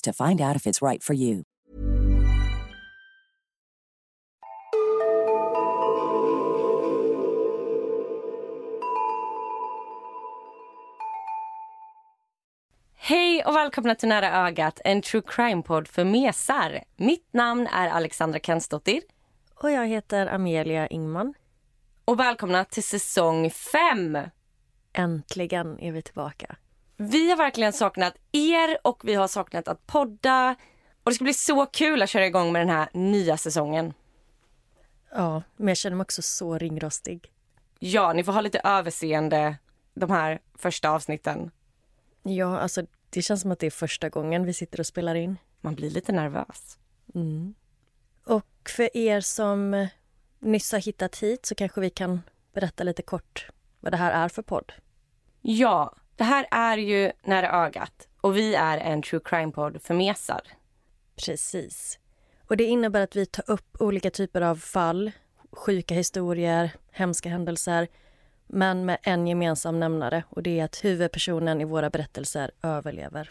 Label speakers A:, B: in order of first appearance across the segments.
A: to find out if it's right for you.
B: Hej och välkomna till Nära ögat, en true crime-podd för mesar. Mitt namn är Alexandra Kensdottir.
C: Och jag heter Amelia Ingman.
B: Och välkomna till säsong 5.
C: Äntligen är vi tillbaka.
B: Vi har verkligen saknat er och vi har saknat att podda. Och det ska bli så kul att köra igång med den här nya säsongen.
C: Ja, men jag känner mig också så ringrostig.
B: Ja, ni får ha lite överseende de här första avsnitten.
C: Ja, alltså det känns som att det är första gången vi sitter och spelar in.
B: Man blir lite nervös.
C: Mm. Och för er som nyss har hittat hit så kanske vi kan berätta lite kort vad det här är för podd.
B: Ja, det här är ju Nära ögat och vi är en true crime-podd för mesar.
C: Precis. Och det innebär att vi tar upp olika typer av fall, sjuka historier, hemska händelser men med en gemensam nämnare och det är att huvudpersonen i våra berättelser överlever.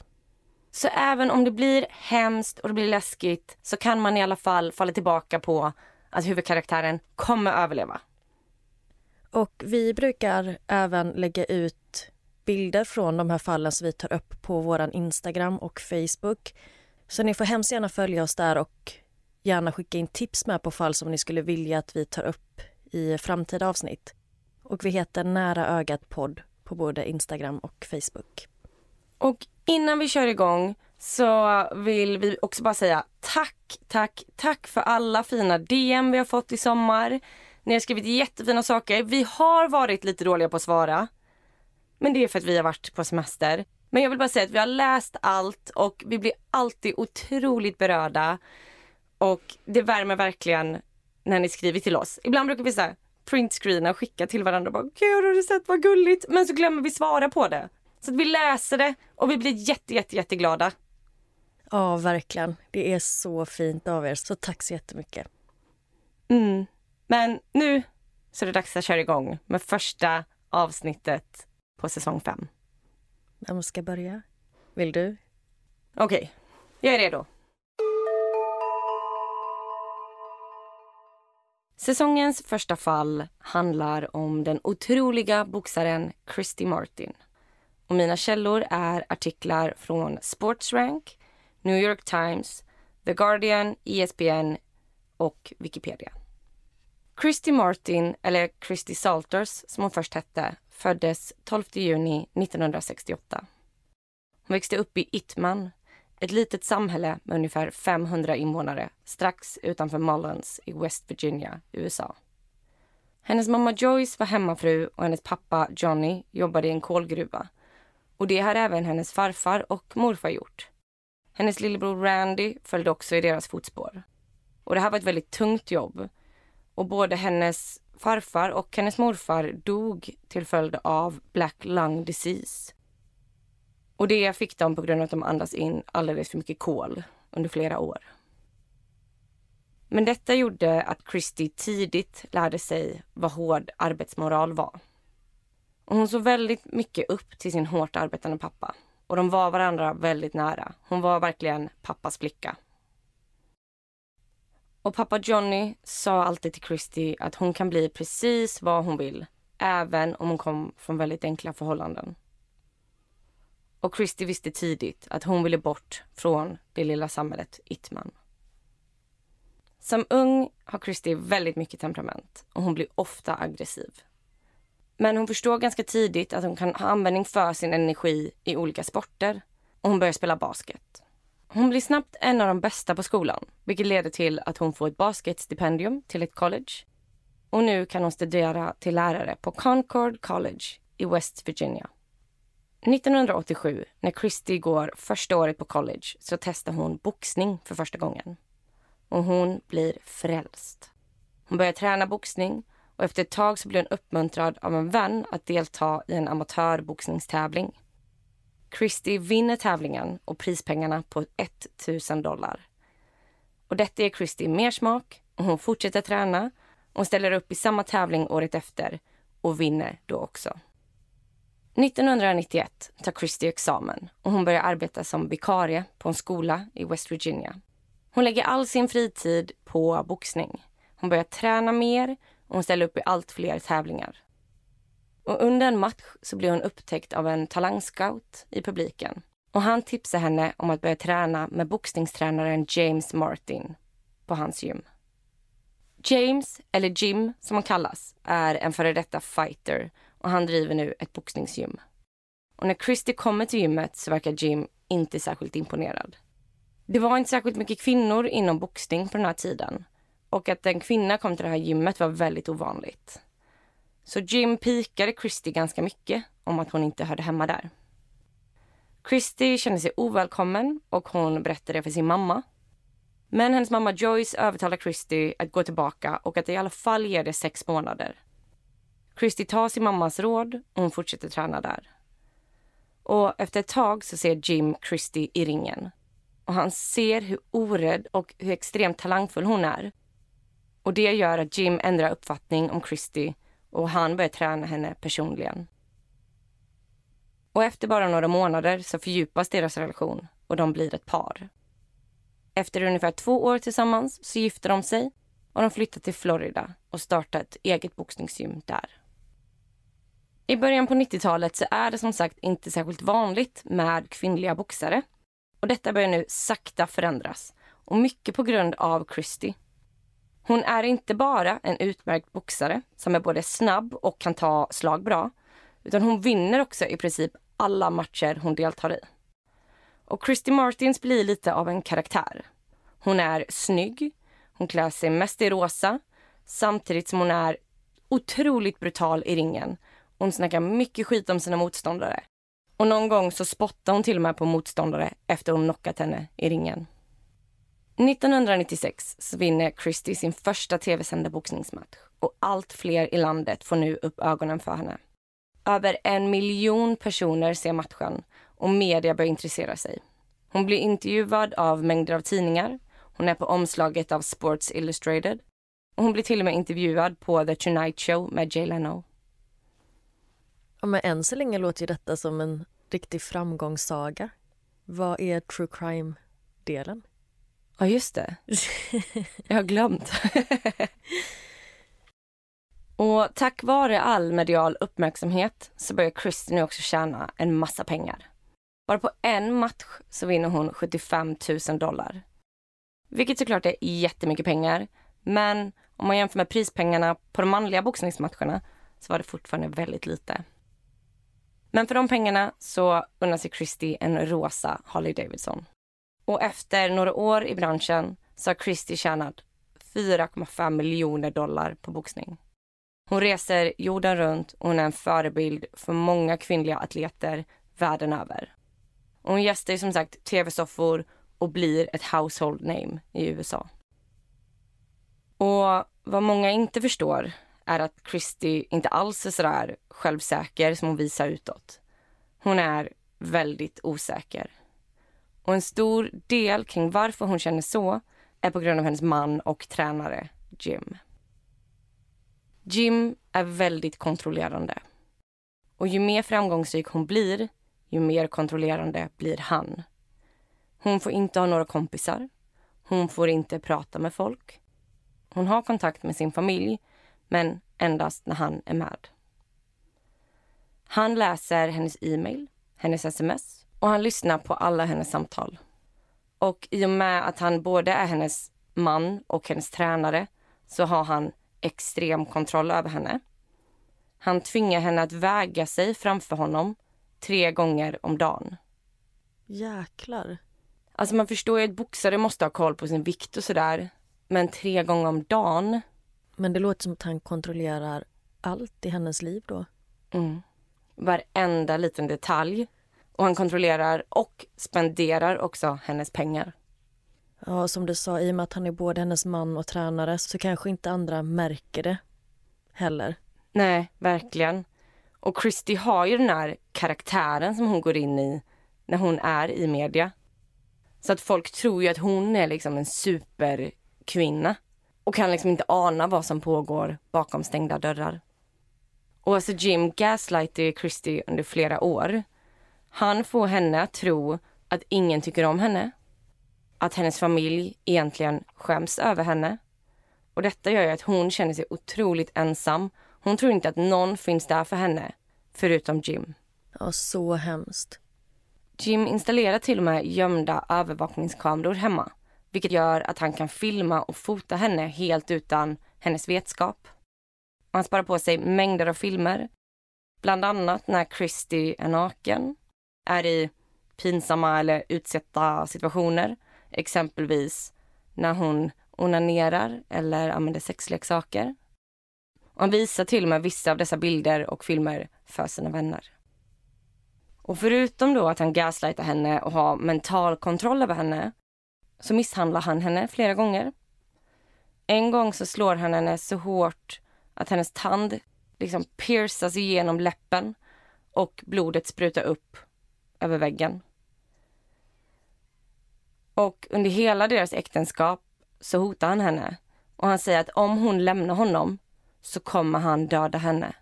B: Så även om det blir hemskt och det blir läskigt så kan man i alla fall falla tillbaka på att huvudkaraktären kommer överleva.
C: Och vi brukar även lägga ut bilder från de här fallen som vi tar upp på vår Instagram och Facebook. Så ni får hemskt gärna följa oss där och gärna skicka in tips med på fall som ni skulle vilja att vi tar upp i framtida avsnitt. Och vi heter Nära ögat podd på både Instagram och Facebook.
B: Och innan vi kör igång så vill vi också bara säga tack, tack, tack för alla fina DM vi har fått i sommar. Ni har skrivit jättefina saker. Vi har varit lite dåliga på att svara. Men det är för att vi har varit på semester. Men jag vill bara säga att vi har läst allt och vi blir alltid otroligt berörda. Och det värmer verkligen när ni skriver till oss. Ibland brukar vi säga printscreena och skicka till varandra och bara Gud har du sett vad gulligt? Men så glömmer vi svara på det. Så att vi läser det och vi blir jätte, jätte, jätteglada.
C: Ja, verkligen. Det är så fint av er, så tack så jättemycket.
B: Mm. Men nu så är det dags att köra igång med första avsnittet på säsong 5.
C: Vem ska börja? Vill du?
B: Okej, okay. jag är redo. Säsongens första fall handlar om den otroliga boxaren Christy Martin. Och mina källor är artiklar från Sportsrank, New York Times, The Guardian, ESPN och Wikipedia. Christy Martin, eller Christy Salters som hon först hette, föddes 12 juni 1968. Hon växte upp i Ittman, ett litet samhälle med ungefär 500 invånare strax utanför Mullens i West Virginia, USA. Hennes mamma Joyce var hemmafru och hennes pappa Johnny jobbade i en kolgruva. Och det har även hennes farfar och morfar gjort. Hennes lillebror Randy följde också i deras fotspår. Och det här var ett väldigt tungt jobb. Och både hennes farfar och hennes morfar dog till följd av Black Lung Disease. Och det fick de på grund av att de andas in alldeles för mycket kol under flera år. Men detta gjorde att Christy tidigt lärde sig vad hård arbetsmoral var. Och hon såg väldigt mycket upp till sin hårt arbetande pappa. Och de var varandra väldigt nära. Hon var verkligen pappas flicka. Och pappa Johnny sa alltid till Christy att hon kan bli precis vad hon vill, även om hon kom från väldigt enkla förhållanden. Och Christy visste tidigt att hon ville bort från det lilla samhället Itman. Som ung har Christy väldigt mycket temperament och hon blir ofta aggressiv. Men hon förstår ganska tidigt att hon kan ha användning för sin energi i olika sporter och hon börjar spela basket. Hon blir snabbt en av de bästa på skolan vilket leder till att hon får ett basketstipendium till ett college. Och nu kan hon studera till lärare på Concord College i West Virginia. 1987, när Christy går första året på college, så testar hon boxning för första gången. Och hon blir frälst. Hon börjar träna boxning och efter ett tag så blir hon uppmuntrad av en vän att delta i en amatörboxningstävling. Christy vinner tävlingen och prispengarna på 1000 dollar. Och detta ger Christy mer smak och hon fortsätter träna och ställer upp i samma tävling året efter och vinner då också. 1991 tar Christy examen och hon börjar arbeta som vikarie på en skola i West Virginia. Hon lägger all sin fritid på boxning. Hon börjar träna mer och hon ställer upp i allt fler tävlingar. Och under en match så blir hon upptäckt av en talangscout i publiken. Och han tipsar henne om att börja träna med boxningstränaren James Martin på hans gym. James, eller Jim som han kallas, är en före detta fighter och han driver nu ett boxningsgym. Och när Christy kommer till gymmet så verkar Jim inte särskilt imponerad. Det var inte särskilt mycket kvinnor inom boxning på den här tiden och att en kvinna kom till det här gymmet var väldigt ovanligt. Så Jim pikade Christy ganska mycket om att hon inte hörde hemma där. Christy kände sig ovälkommen och hon berättade det för sin mamma. Men hennes mamma Joyce övertalar Christy att gå tillbaka och att i alla fall ge det sex månader. Christy tar sin mammas råd och hon fortsätter träna där. Och efter ett tag så ser Jim Christy i ringen. Och han ser hur orädd och hur extremt talangfull hon är. Och det gör att Jim ändrar uppfattning om Christy och han börjar träna henne personligen. Och efter bara några månader så fördjupas deras relation och de blir ett par. Efter ungefär två år tillsammans så gifter de sig och de flyttar till Florida och startar ett eget boxningsgym där. I början på 90-talet så är det som sagt inte särskilt vanligt med kvinnliga boxare. Och detta börjar nu sakta förändras. Och mycket på grund av Christie. Hon är inte bara en utmärkt boxare som är både snabb och kan ta slag bra. Utan hon vinner också i princip alla matcher hon deltar i. Och Christy Martins blir lite av en karaktär. Hon är snygg, hon klär sig mest i rosa samtidigt som hon är otroligt brutal i ringen hon snackar mycket skit om sina motståndare. Och någon gång så spottar hon till och med på motståndare efter hon knockat henne i ringen. 1996 så vinner Christie sin första tv-sända boxningsmatch och allt fler i landet får nu upp ögonen för henne. Över en miljon personer ser matchen och media börjar intressera sig. Hon blir intervjuad av mängder av tidningar. Hon är på omslaget av Sports Illustrated. Och hon blir till och med intervjuad på The Tonight Show med Jay Leno.
C: Ja, men än så länge låter ju detta som en riktig framgångssaga. Vad är true crime-delen?
B: Ja, just det. Jag har glömt. och tack vare all medial uppmärksamhet så börjar Christy nu också tjäna en massa pengar. Bara på en match så vinner hon 75 000 dollar. Vilket såklart är jättemycket pengar. Men om man jämför med prispengarna på de manliga boxningsmatcherna så var det fortfarande väldigt lite. Men för de pengarna så unnar sig Christie en rosa Harley Davidson. Och efter några år i branschen så har Christie tjänat 4,5 miljoner dollar på boxning. Hon reser jorden runt och hon är en förebild för många kvinnliga atleter världen över. Och hon gästar som sagt tv-soffor och blir ett household name i USA. Och vad många inte förstår är att Christy inte alls är sådär självsäker som hon visar utåt. Hon är väldigt osäker. Och en stor del kring varför hon känner så är på grund av hennes man och tränare Jim. Jim är väldigt kontrollerande. Och ju mer framgångsrik hon blir, ju mer kontrollerande blir han. Hon får inte ha några kompisar. Hon får inte prata med folk. Hon har kontakt med sin familj, men endast när han är med. Han läser hennes e-mail, hennes sms och han lyssnar på alla hennes samtal. Och i och med att han både är hennes man och hennes tränare så har han extrem kontroll över henne. Han tvingar henne att väga sig framför honom tre gånger om dagen.
C: Jäklar.
B: Alltså man förstår ju att boxare måste ha koll på sin vikt och sådär. Men tre gånger om dagen?
C: Men det låter som att han kontrollerar allt i hennes liv då.
B: Mm. Varenda liten detalj. Och han kontrollerar och spenderar också hennes pengar.
C: Ja, som du sa, i och med att han är både hennes man och tränare så kanske inte andra märker det heller.
B: Nej, verkligen. Och Christy har ju den här karaktären som hon går in i när hon är i media. Så att folk tror ju att hon är liksom en superkvinna och kan liksom inte ana vad som pågår bakom stängda dörrar. Och alltså Jim gaslighter Christy under flera år. Han får henne att tro att ingen tycker om henne. Att hennes familj egentligen skäms över henne. Och detta gör att hon känner sig otroligt ensam. Hon tror inte att någon finns där för henne, förutom Jim.
C: Ja, så hemskt.
B: Jim installerar till och med gömda övervakningskameror hemma vilket gör att han kan filma och fota henne helt utan hennes vetskap. Han sparar på sig mängder av filmer, bland annat när Christy är naken, är i pinsamma eller utsatta situationer, exempelvis när hon onanerar eller använder sexleksaker. Och han visar till och med vissa av dessa bilder och filmer för sina vänner. Och förutom då att han gaslightar henne och har mental kontroll över henne så misshandlar han henne flera gånger. En gång så slår han henne så hårt att hennes tand liksom piercas igenom läppen och blodet sprutar upp över väggen. Och under hela deras äktenskap så hotar han henne och han säger att om hon lämnar honom så kommer han döda henne.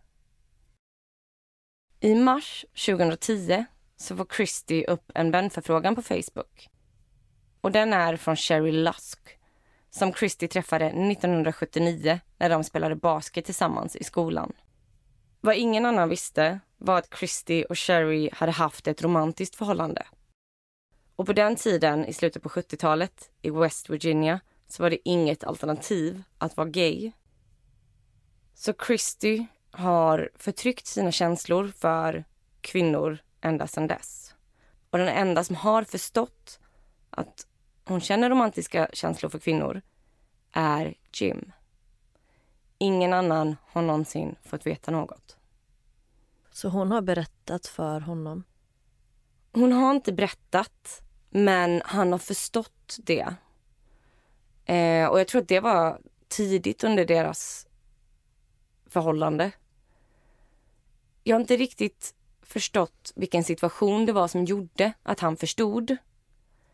B: I mars 2010 så får Christy upp en vänförfrågan på Facebook. Och den är från Sherry Lusk som Christy träffade 1979 när de spelade basket tillsammans i skolan. Vad ingen annan visste var att Christy och Sherry hade haft ett romantiskt förhållande. Och på den tiden, i slutet på 70-talet, i West Virginia, så var det inget alternativ att vara gay. Så Christy har förtryckt sina känslor för kvinnor ända sedan dess. Och den enda som har förstått att hon känner romantiska känslor för kvinnor är Jim. Ingen annan har någonsin fått veta något.
C: Så hon har berättat för honom?
B: Hon har inte berättat, men han har förstått det. Eh, och jag tror att det var tidigt under deras förhållande. Jag har inte riktigt förstått vilken situation det var som gjorde att han förstod.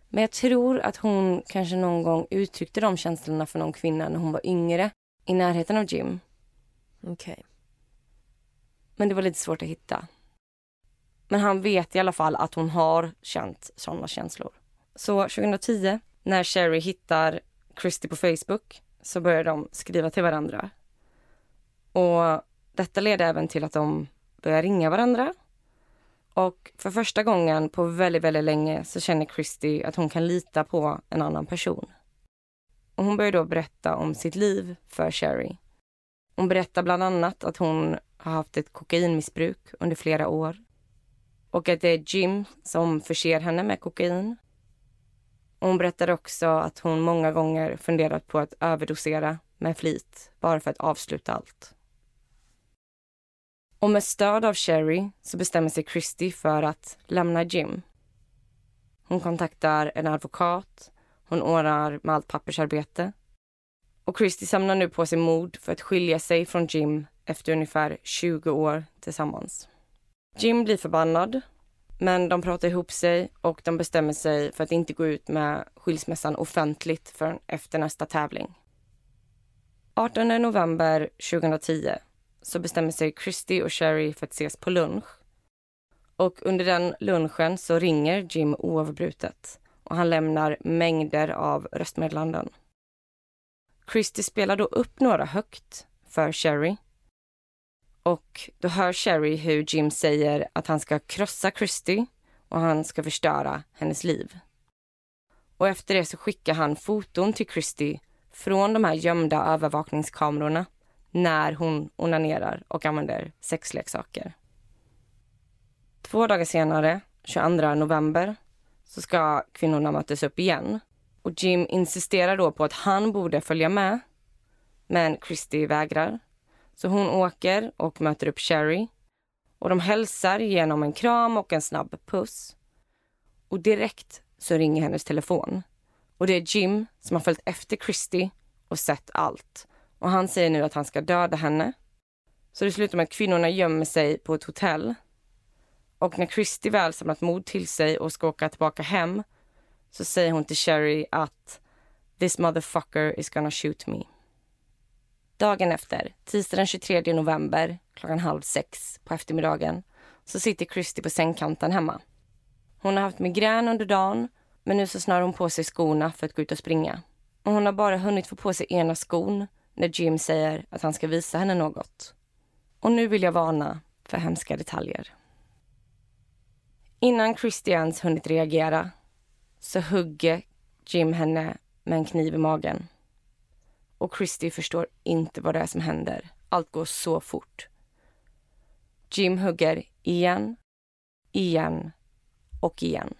B: Men jag tror att hon kanske någon gång uttryckte de känslorna för någon kvinna när hon var yngre, i närheten av Jim.
C: Okej. Okay.
B: Men det var lite svårt att hitta. Men han vet i alla fall att hon har känt sådana känslor. Så 2010, när Sherry hittar Christy på Facebook, så börjar de skriva till varandra. Och detta leder även till att de börjar ringa varandra och för första gången på väldigt, väldigt länge så känner Christy att hon kan lita på en annan person. Och hon börjar då berätta om sitt liv för Sherry. Hon berättar bland annat att hon har haft ett kokainmissbruk under flera år och att det är Jim som förser henne med kokain. Och hon berättar också att hon många gånger funderat på att överdosera med flit bara för att avsluta allt. Och med stöd av Sherry så bestämmer sig Christy för att lämna Jim. Hon kontaktar en advokat, hon ordnar med allt pappersarbete. Och Christy samlar nu på sig mod för att skilja sig från Jim efter ungefär 20 år tillsammans. Jim blir förbannad, men de pratar ihop sig och de bestämmer sig för att inte gå ut med skilsmässan offentligt förrän efter nästa tävling. 18 november 2010 så bestämmer sig Christy och Sherry för att ses på lunch. Och under den lunchen så ringer Jim oavbrutet och han lämnar mängder av röstmeddelanden. Christie spelar då upp några högt för Sherry. Och då hör Sherry hur Jim säger att han ska krossa Christie och han ska förstöra hennes liv. Och efter det så skickar han foton till Christie från de här gömda övervakningskamerorna när hon onanerar och använder sexleksaker. Två dagar senare, 22 november, så ska kvinnorna mötas upp igen. Och Jim insisterar då på att han borde följa med. Men Christy vägrar. Så hon åker och möter upp Sherry. Och de hälsar genom en kram och en snabb puss. Och direkt så ringer hennes telefon. Och det är Jim som har följt efter Christy och sett allt. Och han säger nu att han ska döda henne. Så det slutar med att kvinnorna gömmer sig på ett hotell. Och när Christy väl samlat mod till sig och ska åka tillbaka hem så säger hon till Sherry att this motherfucker is gonna shoot me. Dagen efter, tisdag den 23 november klockan halv sex på eftermiddagen så sitter Christy på sängkanten hemma. Hon har haft migrän under dagen men nu så snör hon på sig skorna för att gå ut och springa. Och hon har bara hunnit få på sig ena skon när Jim säger att han ska visa henne något. Och nu vill jag varna för hemska detaljer. Innan Christians hunnit reagera så hugger Jim henne med en kniv i magen. Och Christie förstår inte vad det är som händer. Allt går så fort. Jim hugger igen, igen och igen.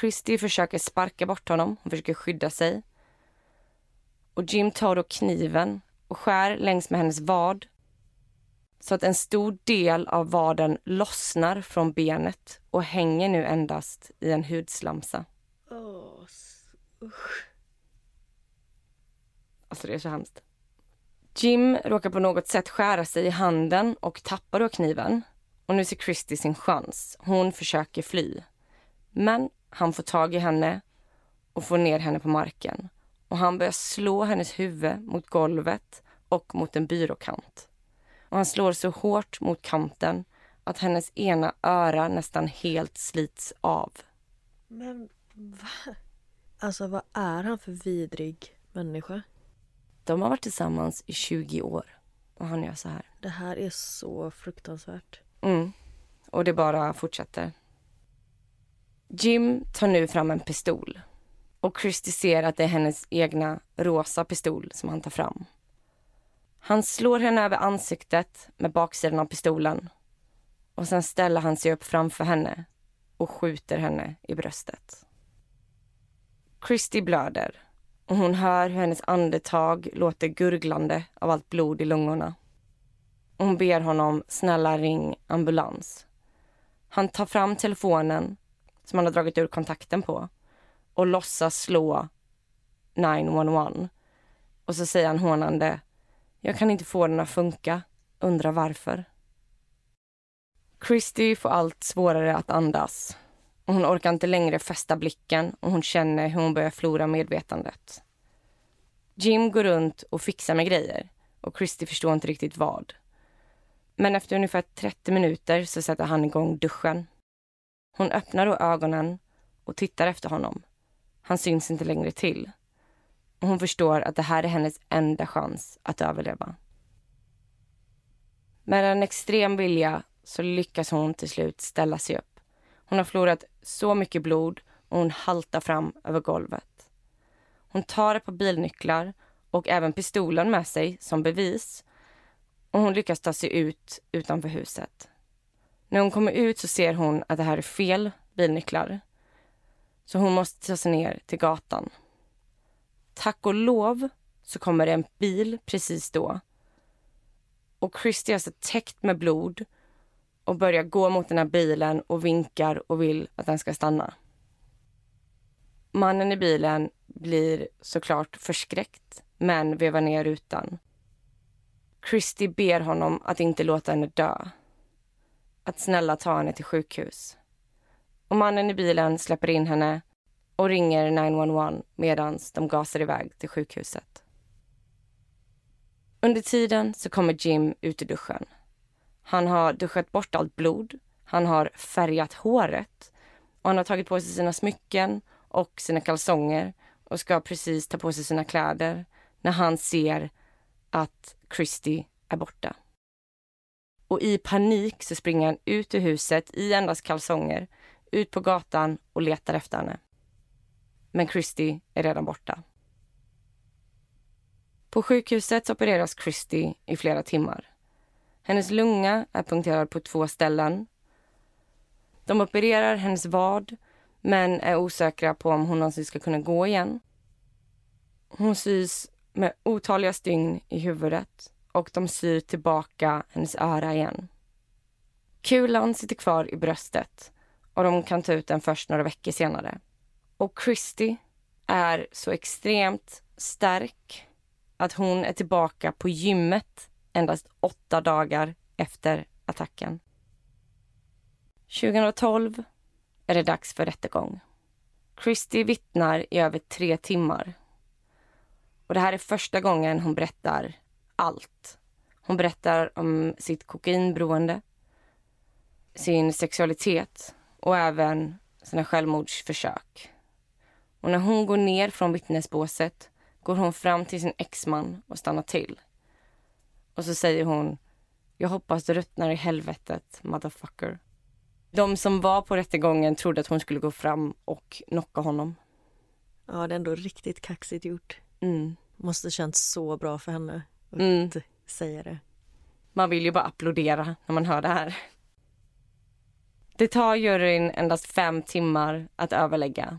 B: Christie försöker sparka bort honom. Hon försöker skydda sig. Och Jim tar då kniven och skär längs med hennes vad så att en stor del av vaden lossnar från benet och hänger nu endast i en hudslamsa.
C: Oh,
B: usch. Alltså det är så hemskt. Jim råkar på något sätt skära sig i handen och tappar då kniven. Och nu ser Christy sin chans. Hon försöker fly. Men han får tag i henne och får ner henne på marken. Och han börjar slå hennes huvud mot golvet och mot en byråkant. Och han slår så hårt mot kanten att hennes ena öra nästan helt slits av.
C: Men va? Alltså vad är han för vidrig människa?
B: De har varit tillsammans i 20 år och han gör så här.
C: Det här är så fruktansvärt.
B: Mm. Och det bara fortsätter. Jim tar nu fram en pistol och Christy ser att det är hennes egna rosa pistol som han tar fram. Han slår henne över ansiktet med baksidan av pistolen och sen ställer han sig upp framför henne och skjuter henne i bröstet. Christy blöder och hon hör hur hennes andetag låter gurglande av allt blod i lungorna. hon ber honom snälla ring ambulans. Han tar fram telefonen som han har dragit ur kontakten på och låtsas slå 911. Och så säger han hånande jag kan inte få den att funka. Undrar varför. Christy får allt svårare att andas. Hon orkar inte längre fästa blicken och hon känner hur hon börjar förlora medvetandet. Jim går runt och fixar med grejer och Christy förstår inte riktigt vad. Men efter ungefär 30 minuter så sätter han igång duschen. Hon öppnar då ögonen och tittar efter honom. Han syns inte längre till. Och hon förstår att det här är hennes enda chans att överleva. Med en extrem vilja så lyckas hon till slut ställa sig upp. Hon har förlorat så mycket blod och hon haltar fram över golvet. Hon tar ett par bilnycklar och även pistolen med sig som bevis och hon lyckas ta sig ut utanför huset. När hon kommer ut så ser hon att det här är fel bilnycklar. Så hon måste ta sig ner till gatan. Tack och lov så kommer det en bil precis då. Och Christy är så täckt med blod och börjar gå mot den här bilen och vinkar och vill att den ska stanna. Mannen i bilen blir såklart förskräckt, men vevar ner rutan. Christy ber honom att inte låta henne dö. Att snälla ta henne till sjukhus. Och mannen i bilen släpper in henne och ringer 911 medan de gasar iväg till sjukhuset. Under tiden så kommer Jim ut ur duschen. Han har duschat bort allt blod, han har färgat håret och han har tagit på sig sina smycken och sina kalsonger och ska precis ta på sig sina kläder när han ser att Christy är borta. Och i panik så springer han ut ur huset i endast kalsonger, ut på gatan och letar efter henne. Men Christy är redan borta. På sjukhuset opereras Christy i flera timmar. Hennes lunga är punkterad på två ställen. De opererar hennes vad men är osäkra på om hon någonsin ska kunna gå igen. Hon sys med otaliga stygn i huvudet och de syr tillbaka hennes öra igen. Kulan sitter kvar i bröstet och de kan ta ut den först några veckor senare. Och Christy är så extremt stark att hon är tillbaka på gymmet endast åtta dagar efter attacken. 2012 är det dags för rättegång. Christy vittnar i över tre timmar. Och Det här är första gången hon berättar allt. Hon berättar om sitt kokainberoende, sin sexualitet och även sina självmordsförsök. Och när hon går ner från vittnesbåset går hon fram till sin exman och stannar till. Och så säger hon Jag hoppas du ruttnar i helvetet, motherfucker. De som var på rättegången trodde att hon skulle gå fram och knocka honom.
C: Ja, det är ändå riktigt kaxigt gjort.
B: Mm.
C: Måste känts så bra för henne att
B: Mm.
C: säga det.
B: Man vill ju bara applådera när man hör det här. Det tar juryn endast fem timmar att överlägga.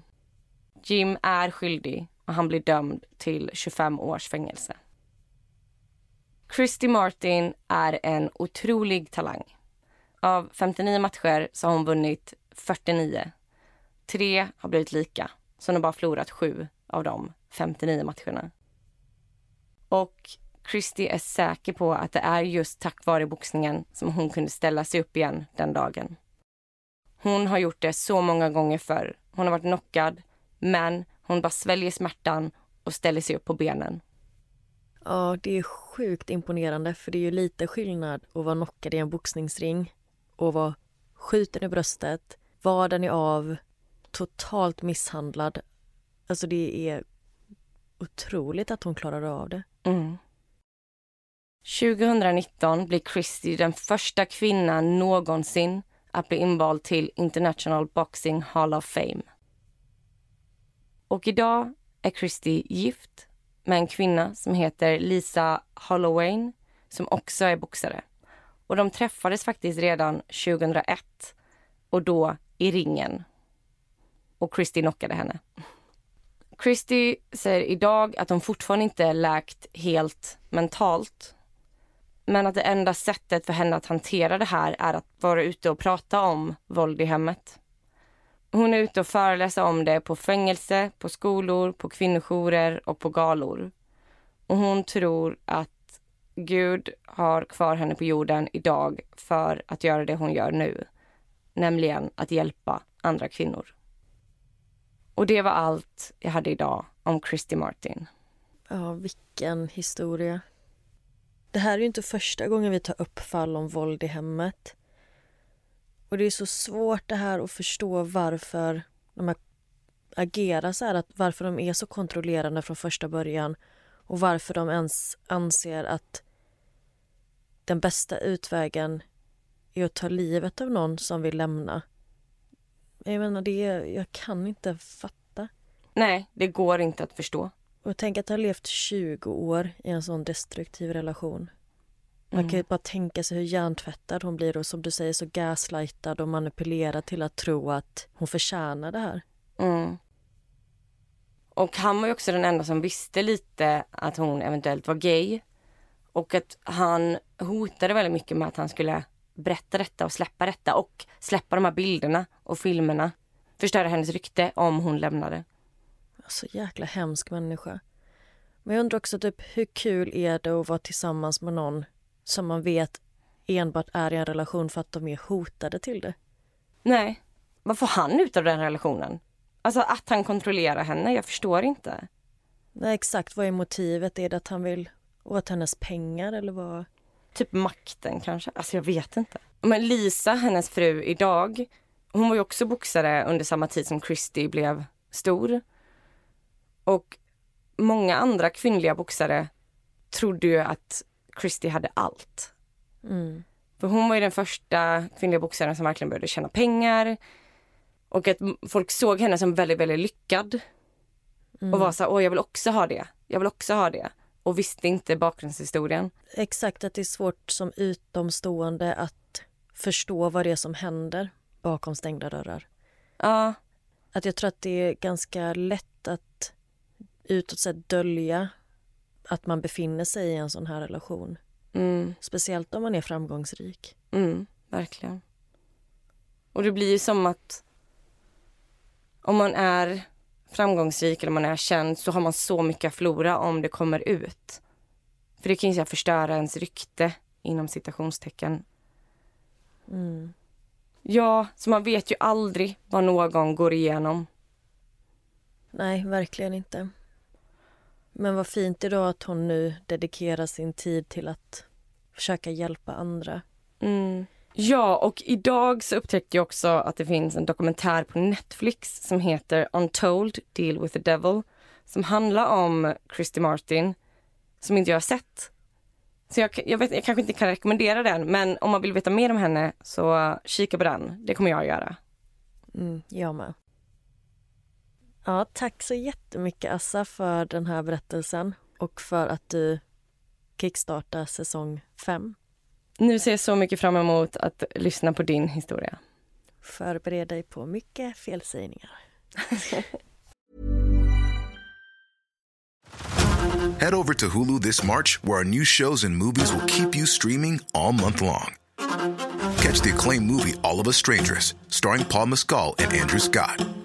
B: Jim är skyldig och han blir dömd till 25 års fängelse. Christy Martin är en otrolig talang. Av 59 matcher så har hon vunnit 49. Tre har blivit lika, så hon har bara förlorat sju av de 59 matcherna. Och Christy är säker på att det är just tack vare boxningen som hon kunde ställa sig upp igen den dagen. Hon har gjort det så många gånger förr. Hon har varit knockad, men hon bara sväljer smärtan och ställer sig upp på benen.
C: Ja, det är sjukt imponerande för det är ju lite skillnad att vara knockad i en boxningsring och vara skjuten i bröstet, vaden är av, totalt misshandlad. Alltså det är otroligt att hon klarade av det.
B: Mm. 2019 blir Christy den första kvinnan någonsin att bli invald till International Boxing Hall of Fame. Och idag är Christy gift med en kvinna som heter Lisa Holloway som också är boxare. Och de träffades faktiskt redan 2001 och då i ringen. Och Christy knockade henne. Christy säger idag att hon fortfarande inte är läkt helt mentalt. Men att det enda sättet för henne att hantera det här är att vara ute och prata om våld i hemmet. Hon är ute och föreläser om det på fängelse, på skolor, på kvinnojourer och på galor. Och hon tror att Gud har kvar henne på jorden idag för att göra det hon gör nu. Nämligen att hjälpa andra kvinnor. Och det var allt jag hade idag om Christy Martin.
C: Ja, vilken historia. Det här är ju inte första gången vi tar upp fall om våld i hemmet. Och det är så svårt det här att förstå varför de här agerar så här, att varför de är så kontrollerande från första början och varför de ens anser att den bästa utvägen är att ta livet av någon som vill lämna. Jag menar, det jag kan inte fatta.
B: Nej, det går inte att förstå.
C: Och tänk att ha levt 20 år i en sån destruktiv relation. Man kan ju
B: Mm.
C: bara tänka sig hur hjärntvättad hon blir och som du säger så gaslightad och manipulerad till att tro att hon förtjänar det här.
B: Mm. Och han var ju också den enda som visste lite att hon eventuellt var gay. Och att han hotade väldigt mycket med att han skulle berätta detta och släppa detta och släppa de här bilderna och filmerna. Förstöra hennes rykte om hon lämnade.
C: Så jäkla hemsk människa. Men jag undrar också typ hur kul är det att vara tillsammans med någon som man vet enbart är i en relation för att de är hotade till det.
B: Nej, vad får han ut av den relationen? Alltså att han kontrollerar henne, jag förstår inte.
C: Nej, exakt vad är motivet? Är det att han vill åt hennes pengar eller vad?
B: Typ makten kanske. Alltså jag vet inte. Men Lisa, hennes fru idag, hon var ju också boxare under samma tid som Christy blev stor. Och många andra kvinnliga boxare trodde ju att Christy hade allt.
C: Mm.
B: För hon var ju den första kvinnliga boxaren som verkligen började tjäna pengar. Och att folk såg henne som väldigt, väldigt lyckad. Mm. Och var så här, åh jag vill också ha det. Jag vill också ha det. Och visste inte bakgrundshistorien.
C: Exakt, att det är svårt som utomstående att förstå vad det är som händer bakom stängda dörrar.
B: Ja.
C: Att jag tror att det är ganska lätt att utåt sett dölja att man befinner sig i en sån här relation.
B: Mm.
C: Speciellt om man är framgångsrik.
B: Mm, verkligen. Och det blir ju som att om man är framgångsrik eller man är känd så har man så mycket att förlora om det kommer ut. För det kan ju förstöra ens rykte inom citationstecken.
C: Mm.
B: Ja, så man vet ju aldrig vad någon går igenom.
C: Nej, verkligen inte. Men vad fint idag att hon nu dedikerar sin tid till att försöka hjälpa andra.
B: Mm. Ja, och idag så upptäckte jag också att det finns en dokumentär på Netflix som heter Untold Deal with the Devil som handlar om Christy Martin som inte jag har sett. Så jag, jag, vet, jag kanske inte kan rekommendera den men om man vill veta mer om henne så kika på den. Det kommer jag att göra.
C: Mm, jag med. Ja, tack så jättemycket Assa för den här berättelsen och för att du kickstartar säsong 5.
B: Nu ser jag så mycket fram emot att lyssna på din historia.
C: Förbered dig på mycket felsägningar.
D: Head over to Hulu this March where our new shows and movies will keep you streaming all month long. Catch the acclaimed movie All of us strangers starring Paul Mescal and Andrew Scott.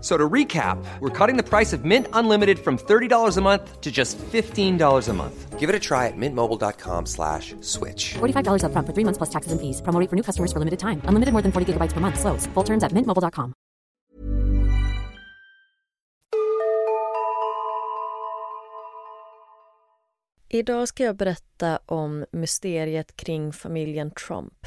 E: So to recap, we're cutting the price of Mint Unlimited from $30 a month to just $15 a month. Give it a try at mintmobile.com slash switch.
F: $45 up front for three months plus taxes and fees. Promo for new customers for limited time. Unlimited more than 40 gigabytes per month. Slows. Full terms at mintmobile.com.
C: Idag ska jag berätta om mysteriet kring familjen Trump.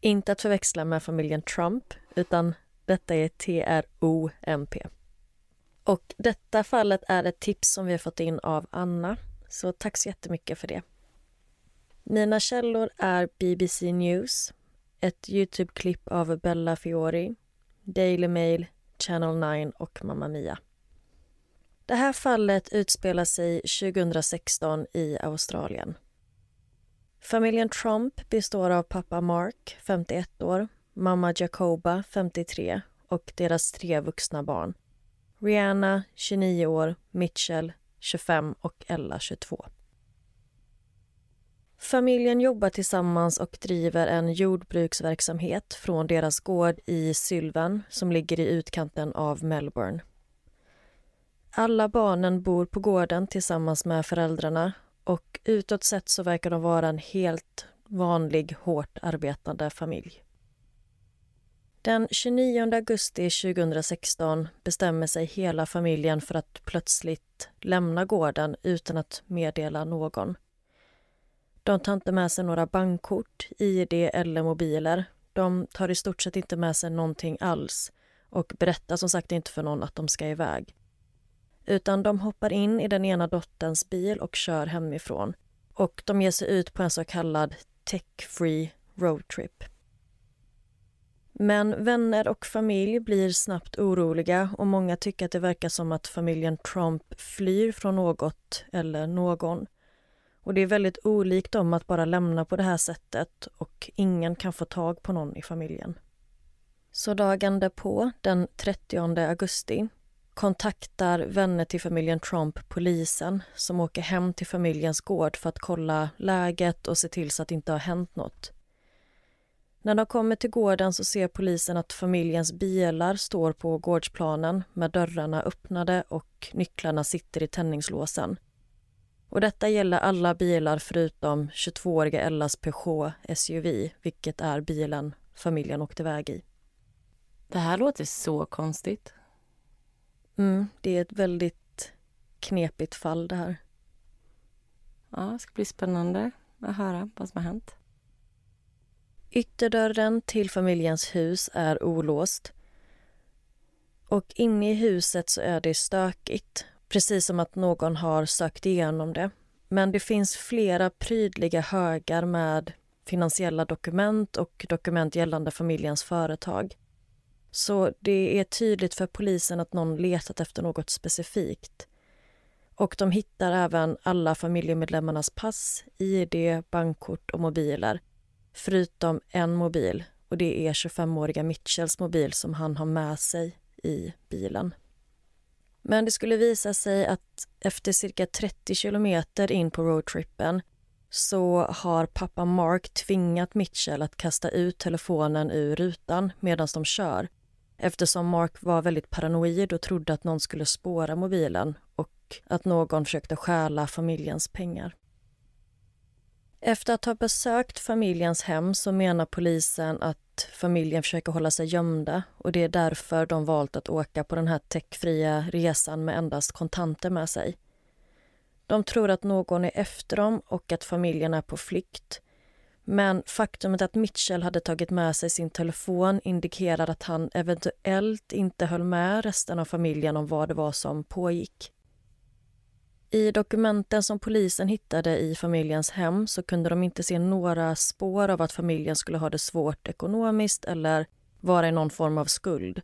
C: Inte att förväxla med familjen Trump, utan Detta är TROMP. Och detta fallet är ett tips som vi har fått in av Anna, så tack så jättemycket för det. Mina källor är BBC News, ett Youtube-klipp av Bella Fiori, Daily Mail, Channel 9 och Mamma Mia. Det här fallet utspelar sig 2016 i Australien. Familjen Trump består av pappa Mark, 51 år, mamma Jacoba, 53 och deras tre vuxna barn. Rihanna, 29 år, Mitchell, 25 och Ella, 22. Familjen jobbar tillsammans och driver en jordbruksverksamhet från deras gård i Sylvan som ligger i utkanten av Melbourne. Alla barnen bor på gården tillsammans med föräldrarna och utåt sett så verkar de vara en helt vanlig, hårt arbetande familj. Den 29 augusti 2016 bestämmer sig hela familjen för att plötsligt lämna gården utan att meddela någon. De tar inte med sig några bankkort, ID eller mobiler. De tar i stort sett inte med sig någonting alls och berättar som sagt inte för någon att de ska iväg. Utan de hoppar in i den ena dotterns bil och kör hemifrån. Och de ger sig ut på en så kallad tech-free roadtrip. Men vänner och familj blir snabbt oroliga och många tycker att det verkar som att familjen Trump flyr från något eller någon. Och det är väldigt olikt dem att bara lämna på det här sättet och ingen kan få tag på någon i familjen. Så dagen därpå, den 30 augusti, kontaktar vänner till familjen Trump polisen som åker hem till familjens gård för att kolla läget och se till så att det inte har hänt något. När de kommer till gården så ser polisen att familjens bilar står på gårdsplanen med dörrarna öppnade och nycklarna sitter i tändningslåsen. Och detta gäller alla bilar förutom 22-åriga Ellas Peugeot SUV, vilket är bilen familjen åkte iväg i.
B: Det här låter så konstigt.
C: Mm, det är ett väldigt knepigt fall det här.
B: Ja, det ska bli spännande att höra vad som har hänt.
C: Ytterdörren till familjens hus är olåst. Och inne i huset så är det stökigt, precis som att någon har sökt igenom det. Men det finns flera prydliga högar med finansiella dokument och dokument gällande familjens företag. Så det är tydligt för polisen att någon letat efter något specifikt. Och de hittar även alla familjemedlemmarnas pass, id, bankkort och mobiler förutom en mobil och det är 25-åriga Mitchells mobil som han har med sig i bilen. Men det skulle visa sig att efter cirka 30 kilometer in på roadtrippen så har pappa Mark tvingat Mitchell att kasta ut telefonen ur rutan medan de kör eftersom Mark var väldigt paranoid och trodde att någon skulle spåra mobilen och att någon försökte stjäla familjens pengar. Efter att ha besökt familjens hem så menar polisen att familjen försöker hålla sig gömda och det är därför de valt att åka på den här täckfria resan med endast kontanter med sig. De tror att någon är efter dem och att familjen är på flykt. Men faktumet att Mitchell hade tagit med sig sin telefon indikerar att han eventuellt inte höll med resten av familjen om vad det var som pågick. I dokumenten som polisen hittade i familjens hem så kunde de inte se några spår av att familjen skulle ha det svårt ekonomiskt eller vara i någon form av skuld.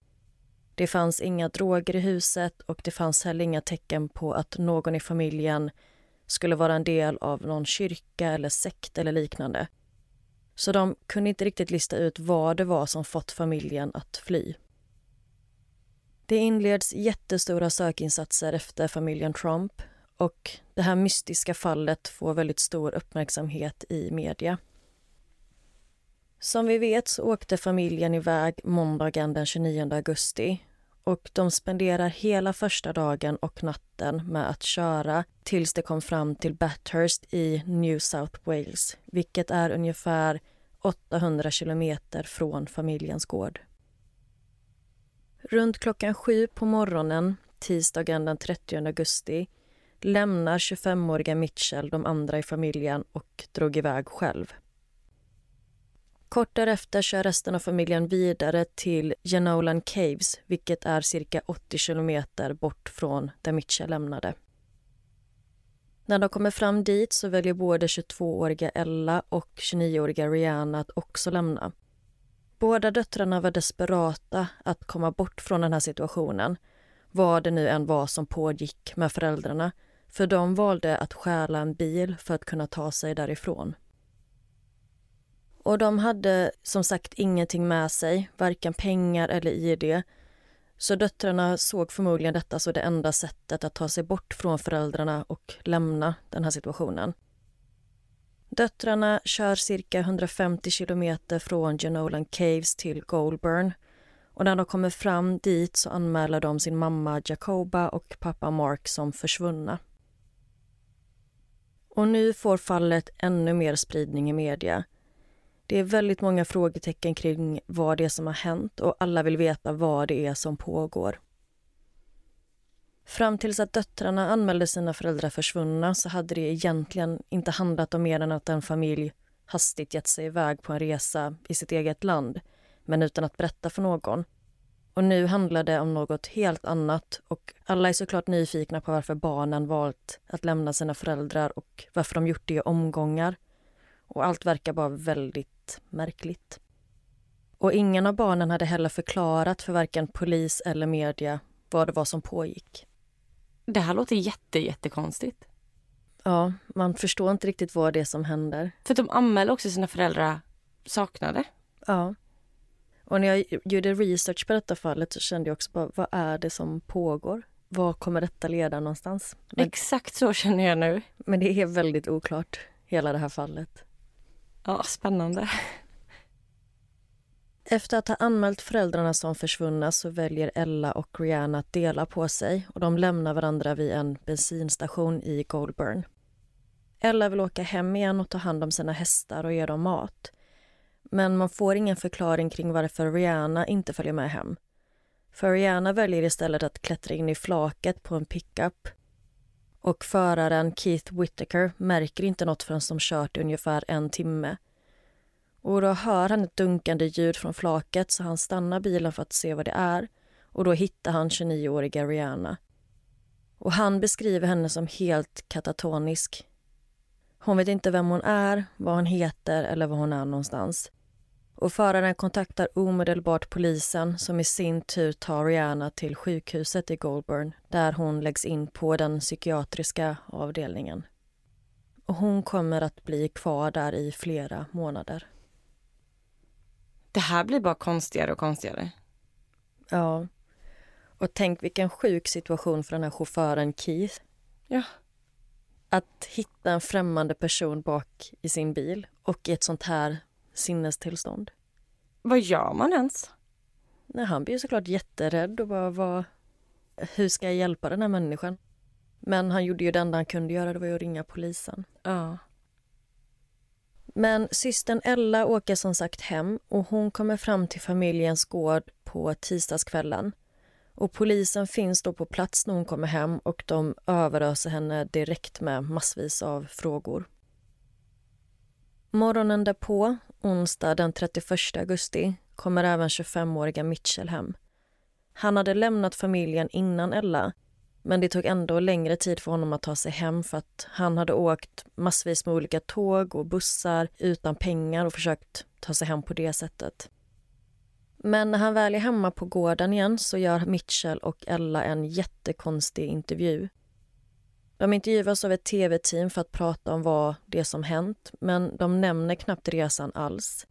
C: Det fanns inga droger i huset och det fanns heller inga tecken på att någon i familjen skulle vara en del av någon kyrka eller sekt eller liknande. Så de kunde inte riktigt lista ut vad det var som fått familjen att fly. Det inleds jättestora sökinsatser efter familjen Trump och det här mystiska fallet får väldigt stor uppmärksamhet i media. Som vi vet så åkte familjen iväg måndagen den 29 augusti och de spenderar hela första dagen och natten med att köra tills de kom fram till Bathurst i New South Wales vilket är ungefär 800 kilometer från familjens gård. Runt klockan sju på morgonen tisdagen den 30 augusti lämnar 25-åriga Mitchell de andra i familjen och drog iväg själv. Kort därefter kör resten av familjen vidare till Genolan Caves vilket är cirka 80 kilometer bort från där Mitchell lämnade. När de kommer fram dit så väljer både 22-åriga Ella och 29-åriga Rihanna att också lämna. Båda döttrarna var desperata att komma bort från den här situationen vad det nu än var som pågick med föräldrarna för de valde att stjäla en bil för att kunna ta sig därifrån. Och de hade som sagt ingenting med sig, varken pengar eller ID. Så döttrarna såg förmodligen detta som det enda sättet att ta sig bort från föräldrarna och lämna den här situationen. Döttrarna kör cirka 150 kilometer från Genolan Caves till Goulburn och när de kommer fram dit så anmäler de sin mamma Jacoba och pappa Mark som försvunna. Och nu får fallet ännu mer spridning i media. Det är väldigt många frågetecken kring vad det är som har hänt och alla vill veta vad det är som pågår. Fram tills att döttrarna anmälde sina föräldrar försvunna så hade det egentligen inte handlat om mer än att en familj hastigt gett sig iväg på en resa i sitt eget land men utan att berätta för någon. Och nu handlar det om något helt annat och alla är såklart nyfikna på varför barnen valt att lämna sina föräldrar och varför de gjort det i omgångar. Och allt verkar bara väldigt märkligt. Och ingen av barnen hade heller förklarat för varken polis eller media vad det var som pågick.
B: Det här låter jätte, jättekonstigt.
C: Ja, man förstår inte riktigt vad det är som händer.
B: För de anmäler också sina föräldrar saknade.
C: Ja. Och när jag gjorde research på detta fallet så kände jag också bara, vad är det som pågår? Var kommer detta leda någonstans?
B: Men, Exakt så känner jag nu.
C: Men det är väldigt oklart, hela det här fallet.
B: Ja, spännande.
C: Efter att ha anmält föräldrarna som försvunna så väljer Ella och Rihanna att dela på sig och de lämnar varandra vid en bensinstation i Goldburn. Ella vill åka hem igen och ta hand om sina hästar och ge dem mat. Men man får ingen förklaring kring varför Rihanna inte följer med hem. För Rihanna väljer istället att klättra in i flaket på en pickup och föraren Keith Whittaker märker inte något förrän de kört i ungefär en timme. Och då hör han ett dunkande ljud från flaket så han stannar bilen för att se vad det är och då hittar han 29-åriga Rihanna. Och han beskriver henne som helt katatonisk. Hon vet inte vem hon är, vad hon heter eller var hon är någonstans. Och föraren kontaktar omedelbart polisen som i sin tur tar Rihanna till sjukhuset i Goulburn där hon läggs in på den psykiatriska avdelningen. Och hon kommer att bli kvar där i flera månader.
B: Det här blir bara konstigare och konstigare.
C: Ja. Och tänk vilken sjuk situation för den här chauffören Keith.
B: Ja.
C: Att hitta en främmande person bak i sin bil och i ett sånt här sinnestillstånd.
B: Vad gör man ens?
C: Nej, han blir såklart jätterädd och bara vad, hur ska jag hjälpa den här människan? Men han gjorde ju det enda han kunde göra, det var att ringa polisen.
B: Ja.
C: Men systern Ella åker som sagt hem och hon kommer fram till familjens gård på tisdagskvällen. Och polisen finns då på plats när hon kommer hem och de överöser henne direkt med massvis av frågor. Morgonen därpå, onsdag den 31 augusti, kommer även 25-åriga Mitchell hem. Han hade lämnat familjen innan Ella men det tog ändå längre tid för honom att ta sig hem för att han hade åkt massvis med olika tåg och bussar utan pengar och försökt ta sig hem på det sättet. Men när han väl är hemma på gården igen så gör Mitchell och Ella en jättekonstig intervju. De intervjuas av ett tv-team för att prata om vad det som hänt men de nämner knappt resan alls.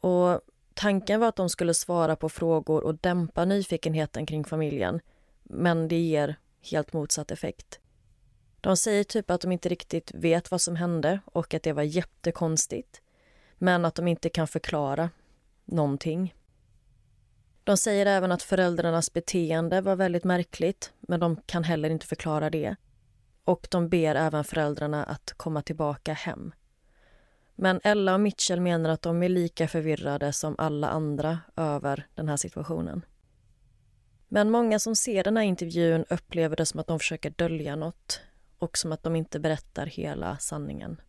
C: Och Tanken var att de skulle svara på frågor och dämpa nyfikenheten kring familjen men det ger helt motsatt effekt. De säger typ att de inte riktigt vet vad som hände och att det var jättekonstigt men att de inte kan förklara någonting. De säger även att föräldrarnas beteende var väldigt märkligt men de kan heller inte förklara det. Och de ber även föräldrarna att komma tillbaka hem. Men Ella och Mitchell menar att de är lika förvirrade som alla andra över den här situationen. Men många som ser den här intervjun upplever det som att de försöker dölja något och som att de inte berättar hela sanningen.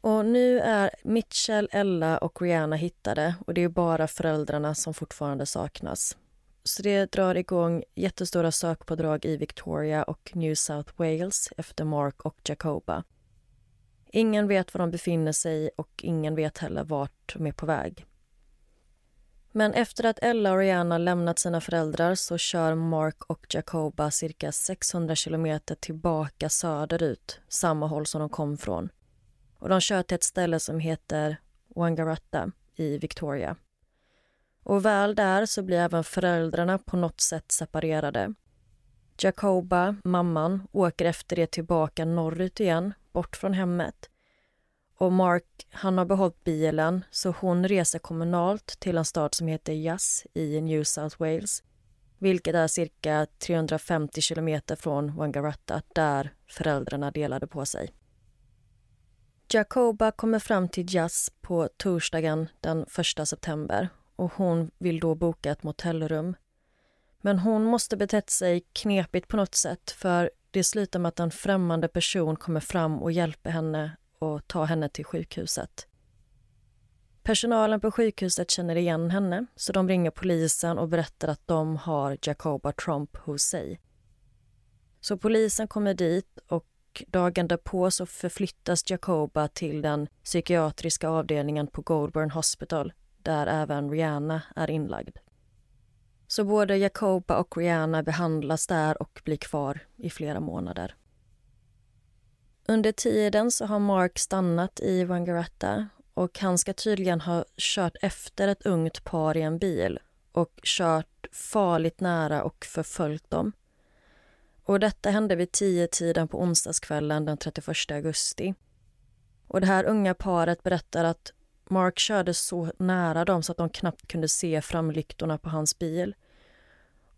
C: Och nu är Mitchell, Ella och Rihanna hittade och det är bara föräldrarna som fortfarande saknas. Så det drar igång jättestora sökpådrag i Victoria och New South Wales efter Mark och Jacoba. Ingen vet var de befinner sig och ingen vet heller vart de är på väg. Men efter att Ella och Rihanna lämnat sina föräldrar så kör Mark och Jacoba cirka 600 kilometer tillbaka söderut, samma håll som de kom från. Och de kör till ett ställe som heter Wangaratta i Victoria. Och väl där så blir även föräldrarna på något sätt separerade. Jacoba, mamman, åker efter det tillbaka norrut igen, bort från hemmet. Och Mark, han har behållit bilen så hon reser kommunalt till en stad som heter Yass i New South Wales vilket är cirka 350 kilometer från Wangaratta där föräldrarna delade på sig. Jacoba kommer fram till Jazz på torsdagen den 1 september och hon vill då boka ett motellrum. Men hon måste betett sig knepigt på något sätt för det slutar med att en främmande person kommer fram och hjälper henne och tar henne till sjukhuset. Personalen på sjukhuset känner igen henne så de ringer polisen och berättar att de har Jacoba Trump hos sig. Så polisen kommer dit och dagen därpå så förflyttas Jacoba till den psykiatriska avdelningen på Goldburn Hospital där även Rihanna är inlagd. Så både Jacoba och Rihanna behandlas där och blir kvar i flera månader. Under tiden så har Mark stannat i Wangaratta och han ska tydligen ha kört efter ett ungt par i en bil och kört farligt nära och förföljt dem. Och detta hände vid tio tiden på onsdagskvällen den 31 augusti. Och det här unga paret berättar att Mark körde så nära dem så att de knappt kunde se framlyktorna på hans bil.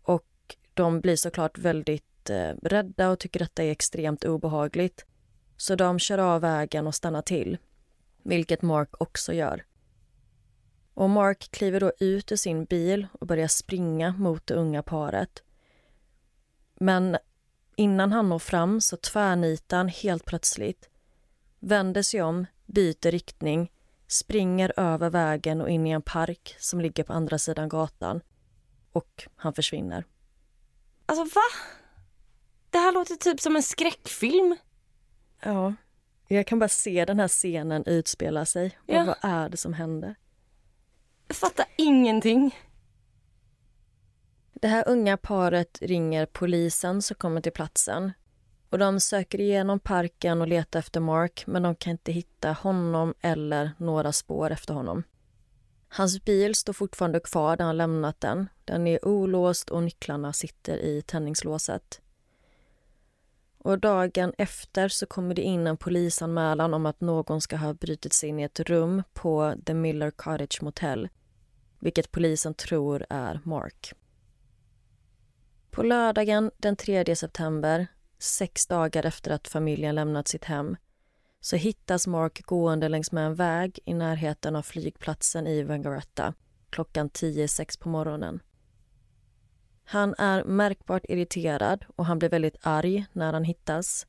C: Och de blir såklart väldigt eh, rädda och tycker detta är extremt obehagligt. Så de kör av vägen och stannar till, vilket Mark också gör. Och Mark kliver då ut ur sin bil och börjar springa mot det unga paret. Men innan han når fram så tvärnitar han helt plötsligt, vänder sig om, byter riktning, springer över vägen och in i en park som ligger på andra sidan gatan. Och han försvinner.
B: Alltså va? Det här låter typ som en skräckfilm.
C: Ja, jag kan bara se den här scenen utspela sig. Och
B: Ja.
C: vad är det som händer?
B: Jag fattar ingenting.
C: Det här unga paret ringer polisen som kommer till platsen. Och De söker igenom parken och letar efter Mark men de kan inte hitta honom eller några spår efter honom. Hans bil står fortfarande kvar där han lämnat den. Den är olåst och nycklarna sitter i tändningslåset. Och dagen efter så kommer det in en polisanmälan om att någon ska ha brutit sig in i ett rum på The Miller Cottage Motel vilket polisen tror är Mark. På lördagen den 3 september, sex dagar efter att familjen lämnat sitt hem så hittas Mark gående längs med en väg i närheten av flygplatsen i Wangaratta klockan 10.06 på morgonen. Han är märkbart irriterad och han blir väldigt arg när han hittas.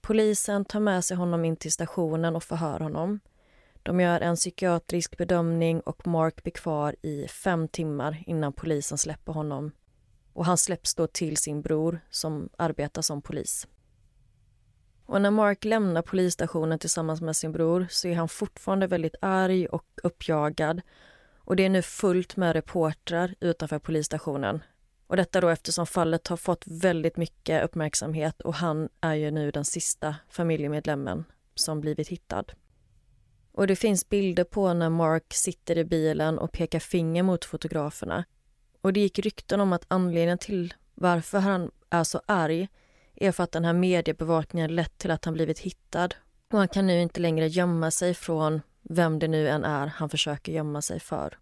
C: Polisen tar med sig honom in till stationen och förhör honom. De gör en psykiatrisk bedömning och Mark blir kvar i fem timmar innan polisen släpper honom. Och Han släpps då till sin bror som arbetar som polis. Och när Mark lämnar polisstationen tillsammans med sin bror så är han fortfarande väldigt arg och uppjagad. Och Det är nu fullt med reportrar utanför polisstationen. Och Detta då eftersom fallet har fått väldigt mycket uppmärksamhet och han är ju nu den sista familjemedlemmen som blivit hittad. Och det finns bilder på när Mark sitter i bilen och pekar finger mot fotograferna. Och det gick rykten om att anledningen till varför han är så arg är för att den här mediebevakningen lett till att han blivit hittad. Och han kan nu inte längre gömma sig från vem det nu än är han försöker gömma sig för.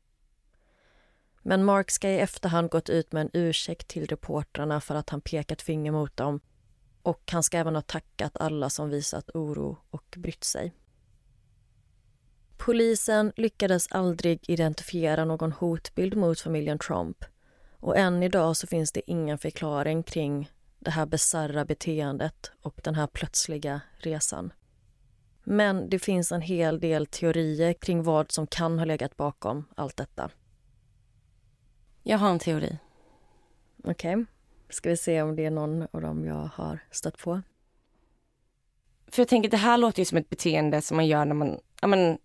C: Men Mark ska i efterhand gått ut med en ursäkt till reportrarna för att han pekat finger mot dem och han ska även ha tackat alla som visat oro och brytt sig. Polisen lyckades aldrig identifiera någon hotbild mot familjen Trump och än idag så finns det ingen förklaring kring det här bisarra beteendet och den här plötsliga resan. Men det finns en hel del teorier kring vad som kan ha legat bakom allt detta.
B: Jag har en teori.
C: Okej, ska vi se om det är någon av dem jag har stött på.
B: För jag tänker det här låter ju som ett beteende som man gör när man, ja men,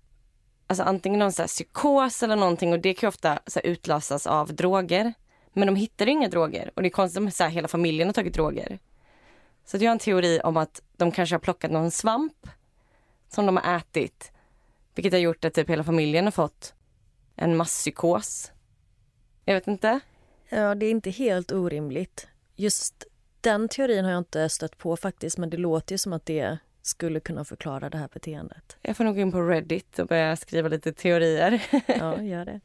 B: alltså antingen någon så psykos eller någonting och det kan ju ofta så utlösas av droger. Men de hittar ju inga droger och det är konstigt här, hela familjen har tagit droger. Så att jag har en teori om att de kanske har plockat någon svamp som de har ätit. Vilket har gjort att typ hela familjen har fått en masspsykos. Jag vet inte.
C: Ja, det är inte helt orimligt. Just den teorin har jag inte stött på faktiskt, men det låter ju som att det skulle kunna förklara det här beteendet.
B: Jag får nog gå in på Reddit och börja skriva lite teorier.
C: Ja, gör det.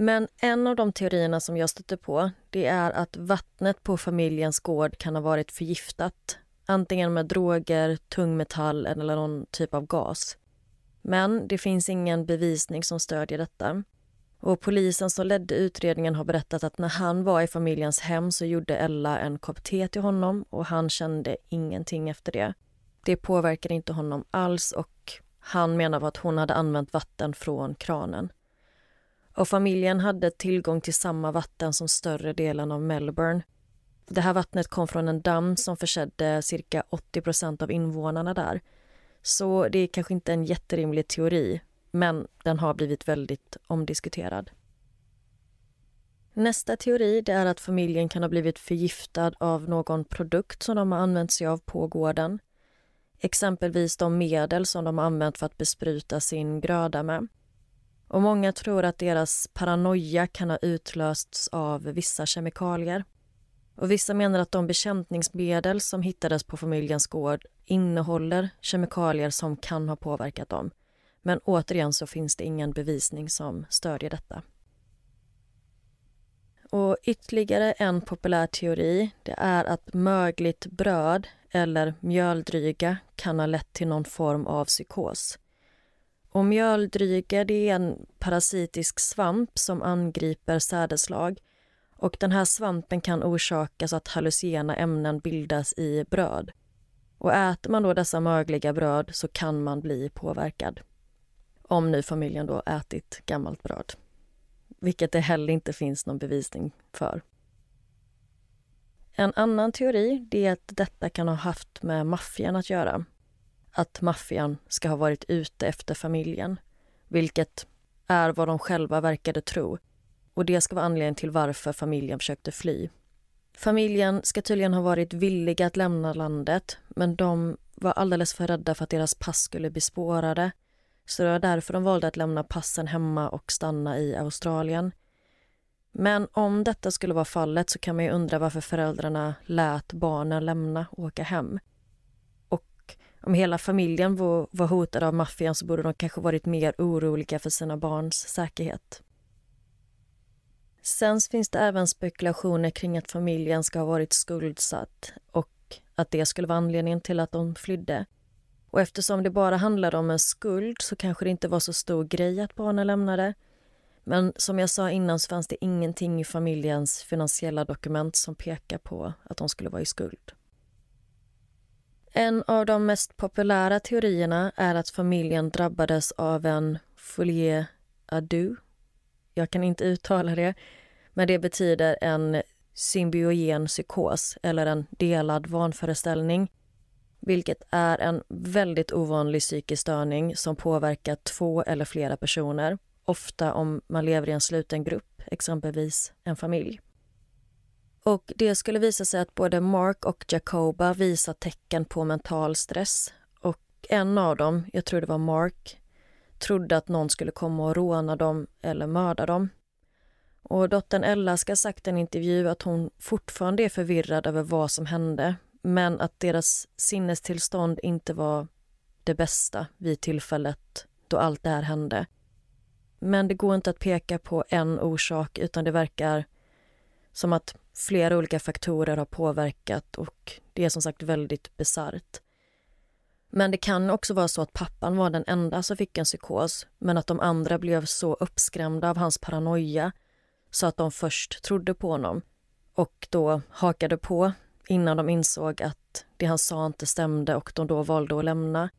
C: Men en av de teorierna som jag stötte på det är att vattnet på familjens gård kan ha varit förgiftat. Antingen med droger, tungmetall eller någon typ av gas. Men det finns ingen bevisning som stödjer detta. Och Polisen som ledde utredningen har berättat att när han var i familjens hem så gjorde Ella en kopp te till honom och han kände ingenting efter det. Det påverkade inte honom alls och han menar på att hon hade använt vatten från kranen. Och familjen hade tillgång till samma vatten som större delen av Melbourne. Det här vattnet kom från en damm som försedde cirka 80% av invånarna där. Så det är kanske inte en jätterimlig teori, men den har blivit väldigt omdiskuterad. Nästa teori det är att familjen kan ha blivit förgiftad av någon produkt som de har använt sig av på gården. Exempelvis de medel som de har använt för att bespruta sin gröda med. Och Många tror att deras paranoia kan ha utlösts av vissa kemikalier. Och Vissa menar att de bekämpningsmedel som hittades på familjens gård innehåller kemikalier som kan ha påverkat dem. Men återigen så finns det ingen bevisning som stödjer detta. Och ytterligare en populär teori det är att mögligt bröd eller mjöldryga kan ha lett till någon form av psykos. Och mjöldryga det är en parasitisk svamp som angriper sädeslag och den här svampen kan orsaka så att hallucinogena ämnen bildas i bröd. Och äter man då dessa mögliga bröd så kan man bli påverkad. Om nu familjen då ätit gammalt bröd. Vilket det heller inte finns någon bevisning för. En annan teori är att detta kan ha haft med maffian att göra. Att maffian ska ha varit ute efter familjen, vilket är vad de själva verkade tro. Och det ska vara anledningen till varför familjen försökte fly. Familjen ska tydligen ha varit villiga att lämna landet men de var alldeles för rädda för att deras pass skulle bli spårade. Så det var därför de valde att lämna passen hemma och stanna i Australien. Men om detta skulle vara fallet så kan man ju undra varför föräldrarna lät barnen lämna och åka hem. Om hela familjen var, var hotad av maffian så borde de kanske varit mer oroliga för sina barns säkerhet. Sen finns det även spekulationer kring att familjen ska ha varit skuldsatt och att det skulle vara anledningen till att de flydde. Och eftersom det bara handlade om en skuld så kanske det inte var så stor grej att barnen lämnade. Men som jag sa innan så fanns det ingenting i familjens finansiella dokument som pekar på att de skulle vara i skuld. En av de mest populära teorierna är att familjen drabbades av en folie à deux. Jag kan inte uttala det, men det betyder en symbiogen psykos eller en delad vanföreställning vilket är en väldigt ovanlig psykisk störning som påverkar två eller flera personer ofta om man lever i en sluten grupp, exempelvis en familj. Och Det skulle visa sig att både Mark och Jacoba visar tecken på mental stress. Och En av dem, jag tror det var Mark, trodde att någon skulle komma och råna dem eller mörda dem. Och dottern Ella ska ha sagt i en intervju att hon fortfarande är förvirrad över vad som hände men att deras sinnestillstånd inte var det bästa vid tillfället då allt det här hände. Men det går inte att peka på en orsak utan det verkar som att flera olika faktorer har påverkat och det är som sagt väldigt bisarrt. Men det kan också vara så att pappan var den enda som fick en psykos men att de andra blev så uppskrämda av hans paranoia så att de först trodde på honom och då hakade på innan de insåg att det han sa inte stämde och de då valde att lämna.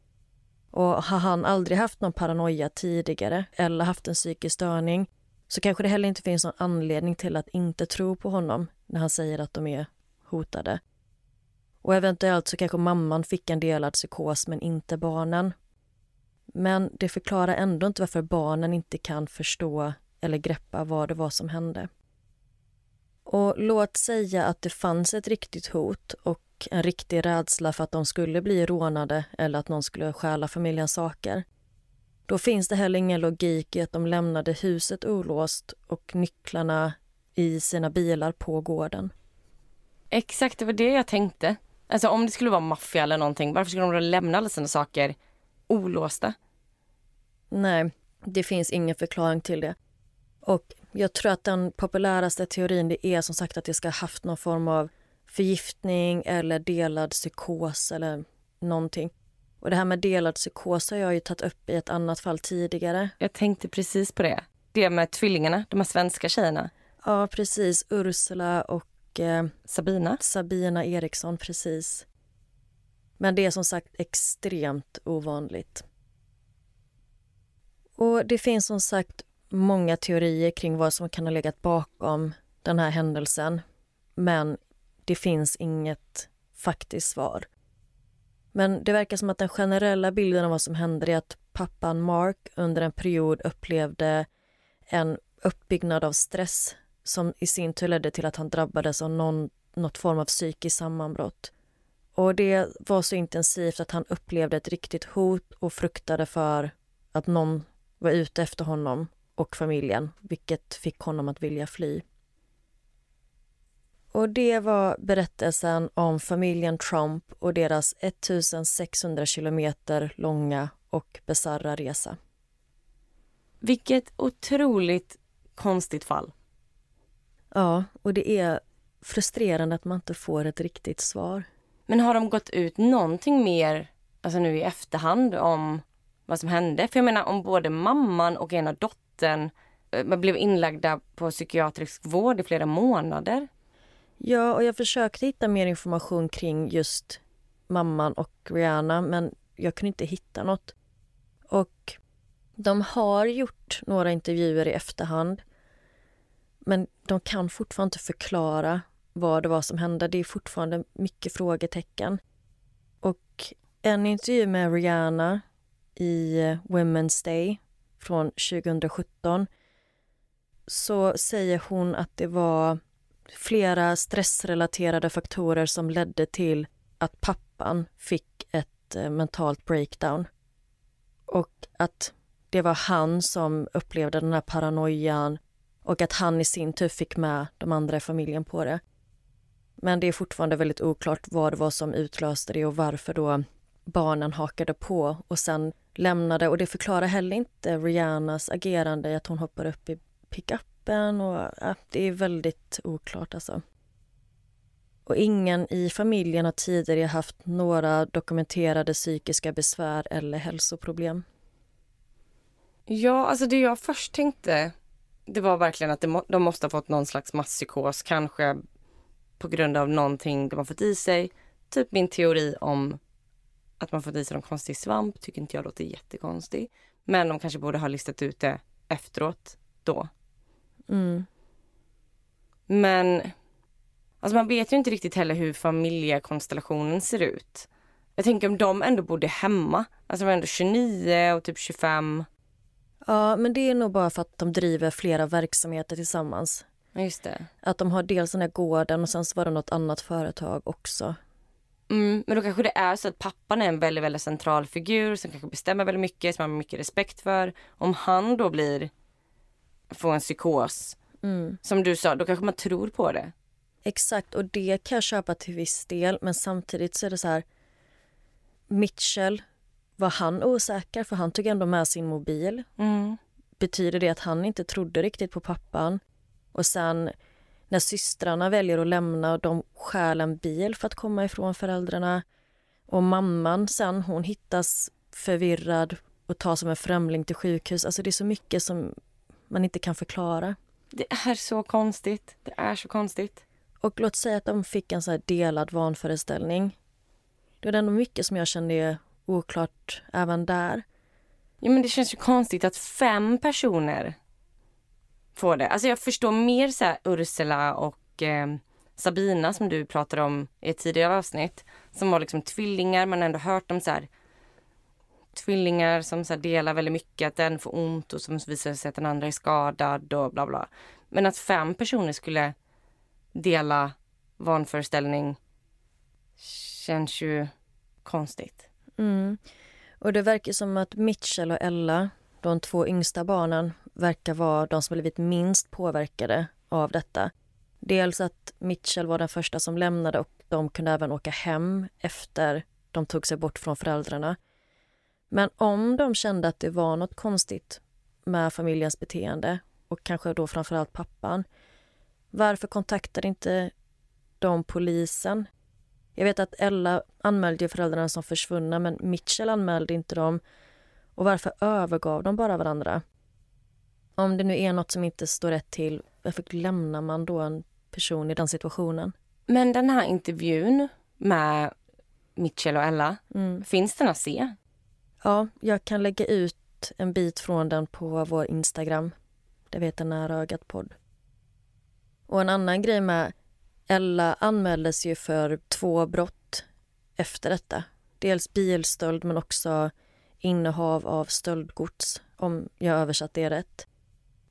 C: Och har han aldrig haft någon paranoia tidigare eller haft en psykisk störning så kanske det heller inte finns någon anledning till att inte tro på honom när han säger att de är hotade. Och eventuellt så kanske mamman fick en delad psykos men inte barnen. Men det förklarar ändå inte varför barnen inte kan förstå eller greppa vad det var som hände. Och låt säga att det fanns ett riktigt hot och en riktig rädsla för att de skulle bli rånade eller att någon skulle stjäla familjens saker. Då finns det heller ingen logik i att de lämnade huset olåst och nycklarna i sina bilar på gården.
B: Exakt, det var det jag tänkte. Alltså om det skulle vara maffia eller någonting, varför skulle de då lämna alla sina saker olåsta?
C: Nej, det finns ingen förklaring till det. Och jag tror att den populäraste teorin det är som sagt att det ska ha haft någon form av förgiftning eller delad psykos eller någonting. Och det här med delad psykos har jag ju tagit upp i ett annat fall tidigare.
B: Jag tänkte precis på det. Det med tvillingarna, de här svenska tjejerna.
C: Ja, precis. Ursula och eh,
B: Sabina.
C: Sabina Eriksson, precis. Men det är som sagt extremt ovanligt. Och det finns som sagt många teorier kring vad som kan ha legat bakom den här händelsen. Men det finns inget faktiskt svar. Men det verkar som att den generella bilden av vad som hände är att pappan Mark under en period upplevde en uppbyggnad av stress som i sin tur ledde till att han drabbades av någon, något form av psykiskt sammanbrott. Och det var så intensivt att han upplevde ett riktigt hot och fruktade för att någon var ute efter honom och familjen, vilket fick honom att vilja fly. Och det var berättelsen om familjen Trump och deras 1600 kilometer långa och bisarra resa.
B: Vilket otroligt konstigt fall.
C: Ja, och det är frustrerande att man inte får ett riktigt svar.
B: Men har de gått ut någonting mer, alltså nu i efterhand, om vad som hände? För jag menar om både mamman och ena dottern eh, blev inlagda på psykiatrisk vård i flera månader.
C: Ja, och jag försökte hitta mer information kring just mamman och Rihanna, men jag kunde inte hitta något. Och de har gjort några intervjuer i efterhand, men de kan fortfarande inte förklara vad det var som hände. Det är fortfarande mycket frågetecken. Och en intervju med Rihanna i eh, Women's Day från 2017 så säger hon att det var flera stressrelaterade faktorer som ledde till att pappan fick ett eh, mentalt breakdown. Och att det var han som upplevde den här paranoian och att han i sin tur fick med de andra i familjen på det. Men det är fortfarande väldigt oklart vad det var som utlöste det och varför då barnen hakade på och sen lämnade. Och det förklarar heller inte Rihannas agerande, att hon hoppar upp i pickupen och ja, det är väldigt oklart alltså. Och ingen i familjen har tidigare haft några dokumenterade psykiska besvär eller hälsoproblem.
B: Ja, alltså det jag först tänkte det var verkligen att de måste ha fått någon slags masspsykos, kanske på grund av någonting de har fått i sig. Typ min teori om att man fått i sig någon konstig svamp tycker inte jag låter jättekonstig. Men de kanske borde ha listat ut det efteråt då.
C: Mm.
B: Men alltså man vet ju inte riktigt heller hur familjekonstellationen ser ut. Jag tänker om de ändå bodde hemma, alltså de var ändå 29 och typ 25.
C: Ja, men det är nog bara för att de driver flera verksamheter tillsammans.
B: Just det.
C: Att de har dels den här gården och sen så var det något annat företag också.
B: Mm, men då kanske det är så att pappan är en väldigt, väldigt central figur som kanske bestämmer väldigt mycket, som man har mycket respekt för. Om han då blir, får en psykos, mm. som du sa, då kanske man tror på det.
C: Exakt, och det kan jag köpa till viss del, men samtidigt så är det så här, Mitchell, var han osäker? För han tog ändå med sin mobil.
B: Mm.
C: Betyder det att han inte trodde riktigt på pappan? Och sen när systrarna väljer att lämna och de stjäl en bil för att komma ifrån föräldrarna. Och mamman sen, hon hittas förvirrad och tas som en främling till sjukhus. Alltså det är så mycket som man inte kan förklara.
B: Det är så konstigt. Det är så konstigt.
C: Och låt säga att de fick en så delad vanföreställning. Det är ändå mycket som jag kände oklart även där.
B: Ja, men det känns ju konstigt att fem personer får det. Alltså jag förstår mer så här Ursula och eh, Sabina som du pratade om i ett tidigare avsnitt. Som var liksom tvillingar, man har ändå hört om så här tvillingar som så delar väldigt mycket, att den får ont och som visar sig att den andra är skadad och bla bla. Men att fem personer skulle dela vanföreställning känns ju konstigt.
C: Mm. Och det verkar som att Mitchell och Ella, de två yngsta barnen, verkar vara de som blivit minst påverkade av detta. Dels att Mitchell var den första som lämnade och de kunde även åka hem efter de tog sig bort från föräldrarna. Men om de kände att det var något konstigt med familjens beteende och kanske då framförallt pappan, varför kontaktade inte de polisen? Jag vet att Ella anmälde föräldrarna som försvunna men Mitchell anmälde inte dem. Och varför övergav de bara varandra? Om det nu är något som inte står rätt till, varför lämnar man då en person i den situationen?
B: Men den här intervjun med Mitchell och Ella, mm. finns den att se?
C: Ja, jag kan lägga ut en bit från den på vår Instagram. Det vet en nära ögat podd. Och en annan grej med Ella anmäldes ju för två brott efter detta. Dels bilstöld men också innehav av stöldgods, om jag översatt det rätt.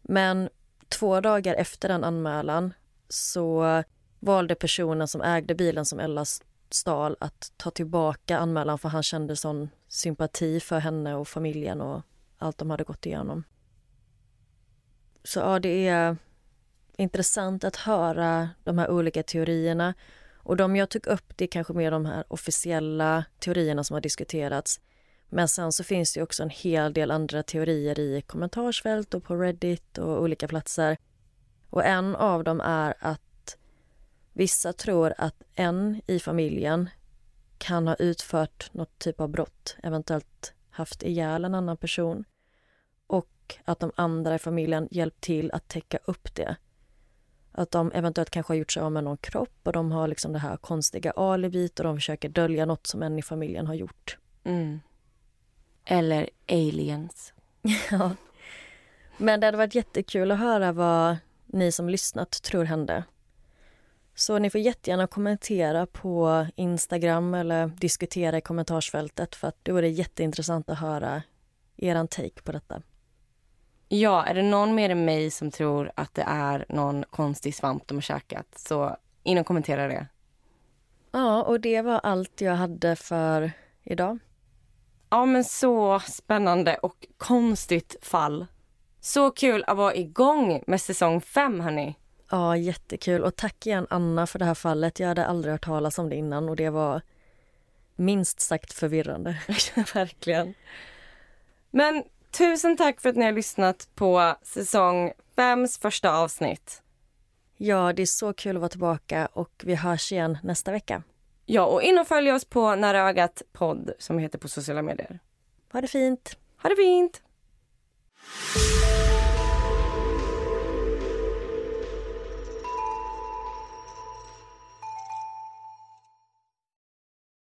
C: Men två dagar efter den anmälan så valde personen som ägde bilen som Ella stal att ta tillbaka anmälan för han kände sån sympati för henne och familjen och allt de hade gått igenom. Så ja, det är intressant att höra de här olika teorierna. Och de jag tog upp det är kanske mer de här officiella teorierna som har diskuterats. Men sen så finns det också en hel del andra teorier i kommentarsfält och på Reddit och olika platser. Och en av dem är att vissa tror att en i familjen kan ha utfört något typ av brott, eventuellt haft ihjäl en annan person och att de andra i familjen hjälpt till att täcka upp det. Att de eventuellt kanske har gjort sig av med någon kropp och de har liksom det här konstiga alibit och de försöker dölja något som en i familjen har gjort.
B: Mm. Eller aliens.
C: ja. Men det hade varit jättekul att höra vad ni som lyssnat tror hände. Så ni får jättegärna kommentera på Instagram eller diskutera i kommentarsfältet för att det vore jätteintressant att höra er take på detta.
B: Ja, är det någon mer än mig som tror att det är någon konstig svamp de har käkat så in och kommentera det.
C: Ja, och det var allt jag hade för idag.
B: Ja, men så spännande och konstigt fall. Så kul att vara igång med säsong fem, hörni.
C: Ja, jättekul. Och tack igen, Anna, för det här fallet. Jag hade aldrig hört talas om det innan och det var minst sagt förvirrande.
B: Verkligen. Men tusen tack för att ni har lyssnat på säsong fems första avsnitt.
C: Ja, det är så kul att vara tillbaka och vi hörs igen nästa vecka.
B: Ja, och in och följ oss på Nära ögat podd som heter på sociala medier.
C: Ha det fint!
B: Ha det fint!